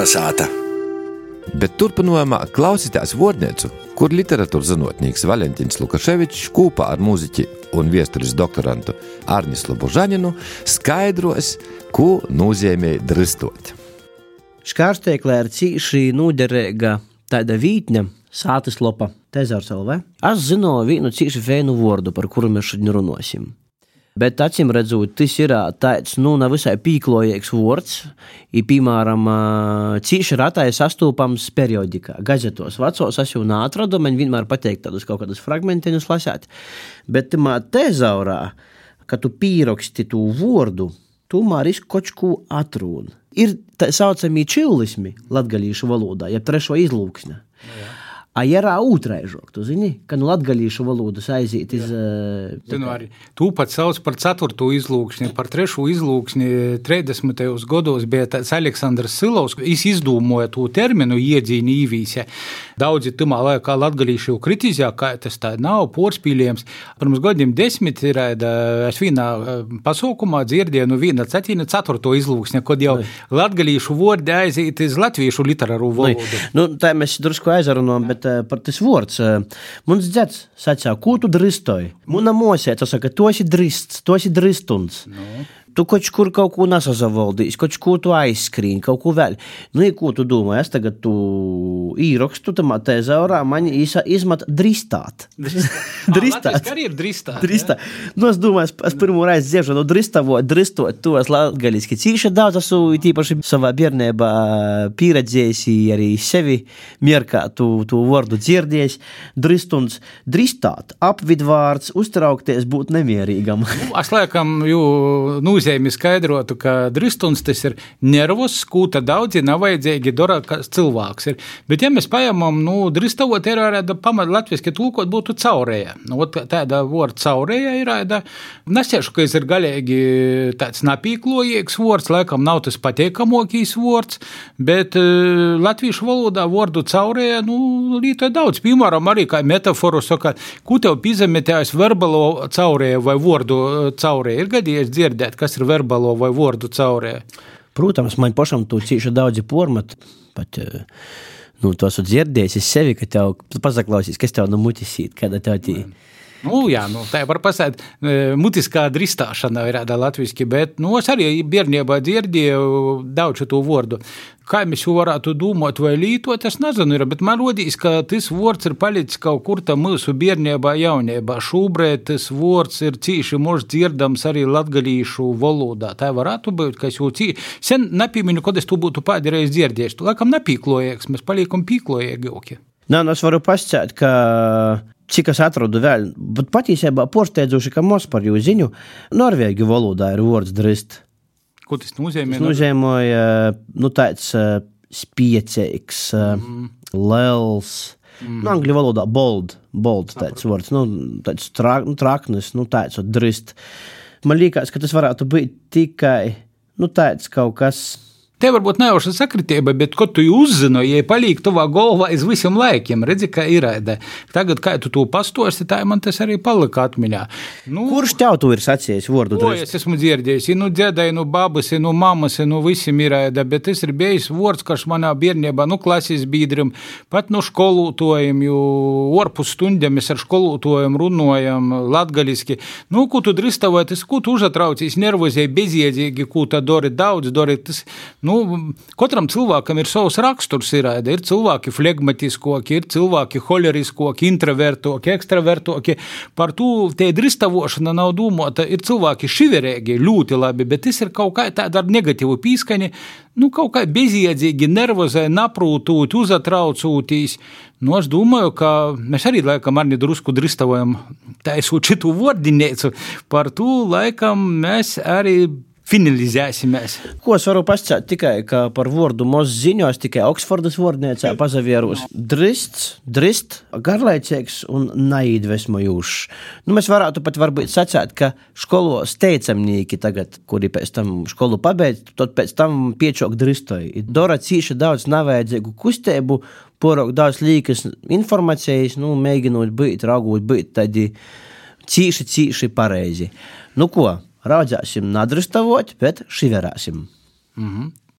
Kalnasāta. Bet turpinājumā klausītās vārnīcu, kur literatūras zinātnīgs Valentīns Lukaševičs kopā ar mūziķi un vēstures doktorantu Arnislu Bužaninu skaidros, ko nozīmē dristot. Škārsteiklē ir cīši noderīga tāda vītne, sātas lopa, Tezārs LV. Es zinu vienu cīši vēnu vārdu, par kuru mēs šodien runāsim. Bet, acīm redzot, tas ir tāds nu, nevisai pīklojīgs vārds. Ir, piemēram, cīši ratai sastopams periodikā, gazetos. Vecos es jau neatradu, man vienmēr patīk tādus kaut kādus fragmentiņus lasīt. Bet tezaurā, kad tu pīraksti to vārdu, tomēr ir kaut ko atrūn. Ir tā saucamie čilismi latgalīšu valodā, jeb trešo izlūksne. No jā. A järā ūtraižok, tu zini, ka nu latgalīšu valodas aiziet iz... Tu nu arī, tu pat sauc par ceturto izlūksni, par trešo izlūksni 30. gados bija tāds Aleksandrs Silovs, viņš izdūmoja to terminu iedzīni īvīse. Daudzi tamā laikā latgalīšu kritizē, ka tas tā nav porspīlējums. Pirms gadiem desmit ir, es vienā pasaukumā dzirdēju, nu viena cetīna ceturto izlūksni, kad jau latgalīšu vordi aiziet iz latviešu literāru valodu. Nu, tā mēs drusku aizarunām, bet par tas vārds. Mums dzēts sacīja, ko tu dristoji? Muna mosē, tas saka, tu esi drists, tu esi dristuns. No. Nu. Tu kaut kur kaut ko nesazavaldīsi, kaut ko tu aizskrīni, kaut ko vēl. Nu, ja ko tu domā, es tagad tu īrakstu tam tezaurā, man īsa izmat dristāt. dristāt. Tas arī ir dristāt. dristāt. Nu, es domāju, es, pirmo reizi dziešu no dristavo, dristot to es latgaliski. Cīši daudz esmu tīpaši savā bērnībā pieredzējis arī sevi mierkā tu, tu vārdu dzirdējis. Dristuns, dristāt, apvidvārds, uztraukties, būt nemierīgam. nu, es laikam, jū, nu, nozīmi skaidrotu, ka dristuns tas ir nervus, kūta daudzi nav vajadzīgi dara, kas cilvēks ir. Bet, ja mēs paņemam, nu, dristavot ir ārēda pamat latviski tūkot būtu caurēja. Nu, tāda vārda caurēja ir ārēda. Nesiešu, ka ir galīgi tāds napīklojīgs vārds, laikam nav tas patiekamokīs vārds, bet uh, latviešu valodā vārdu caurēja, nu, līta daudz. Piemēram, arī kā metaforu saka, ku tev pizametējas verbalo caurēja vai vārdu caurēja. Ir gadījies dzirdēt, kas ir verbālo vai vārdu caurē? Protams, man pašam to cīši daudzi pormat. Pat, eh, nu, to esmu dzirdējis es sevi, ka tev pasaklausīs, kas tev no mutis īt, kāda tev tī. Nu, jā, nu, tā var pasēt, eh, mutiskā dristāšana ir tāda latviski, bet, nu, es arī bērnībā dzirdēju daudz šo vārdu. Kā mēs jau varētu domāt vai lītot, es nezinu, ir, bet man rodīs, ka tas vārds ir palicis kaut kur tam mūsu bērnībā, jaunībā. Šobrīd tas vārds ir cīši mož dzirdams arī latgalīšu valodā. Tā varētu būt, ka es jau cīši, sen nepīmiņu, kad es to būtu pēdējais dzirdējis. Tu laikam nepīklojēks, mēs paliekam pīklojēgi. Nē, nu es varu pasciet, ka cik es atradu vēl, bet patiesībā porsteidzoši, ka mums par jūsu ziņu norvēģu valodā ir vārds drist. Ko tas nozīmē? Tas nozīmē nu, tāds spiecīgs, mm. liels. Mm. Nu, angļu valodā bold, bold tāds vārds, nu, tāds tra, nu, traknis, nu, tāds drist. Man liekas, ka tas varētu būt tikai nu, tāds kaut kas Te varbūt nejauša sakritība, bet ko tu uzzini, ja paliek tavā galvā aiz visiem laikiem, redzi, kā ir ēda. Tagad, kā tu to pastosti, tā man tas arī palika atmiņā. Nu, Kurš tev to ir sacījis vārdu? O, es esmu dzirdējis, nu dziedāju, nu babas, nu mamas, nu visiem ir ēda, bet tas ir bijis vārds, kas manā bērnībā, nu klases biedrim, pat no skolotājiem, jo orpus stundiem mēs ar skolotājiem runājam latgaliski. Nu, ko tu drīstavai, tas, ko tu užatraucīs, nervozēji, bezjēdzīgi, ko tu dari daudz, dari tas. Nu, nu, katram cilvēkam ir savs raksturs. Ir, ir cilvēki flegmatiskoki, ir cilvēki holeriskoki, introvertoki, ekstravertoki. Par to te dristavošana nav domāta. Ir cilvēki šiverīgi, ļoti labi, bet tas ir kaut kā tāda ar negatīvu pīskaņu. Nu, kaut kā bezjēdzīgi, nervozai, naprūtūt, uzatraucūtīs. Nu, es domāju, ka mēs arī laikam arī drusku dristavojam taisot šitu vārdinēcu. Par to laikam mēs arī finalizēsimies. Ko es varu pasakāt tikai par vārdu mūsu ziņos, tikai Oksfordas vārdniecā pazavierus. Drists, drist, garlaicīgs un naidvesmojošs. Nu, mēs varētu pat varbūt sacēt, ka skolos teicamnieki tagad, kuri pēc tam skolu pabeidz, tad pēc tam piečok dristoji. Dora cīša daudz nevajadzīgu kustību, porok daudz līkas informācijas, nu, mēģinot būt, raugot būt tādi cīši, cīši pareizi. Nu ko? Raudzēsim, nadrustavot, bet šiverēsim. Mm -hmm.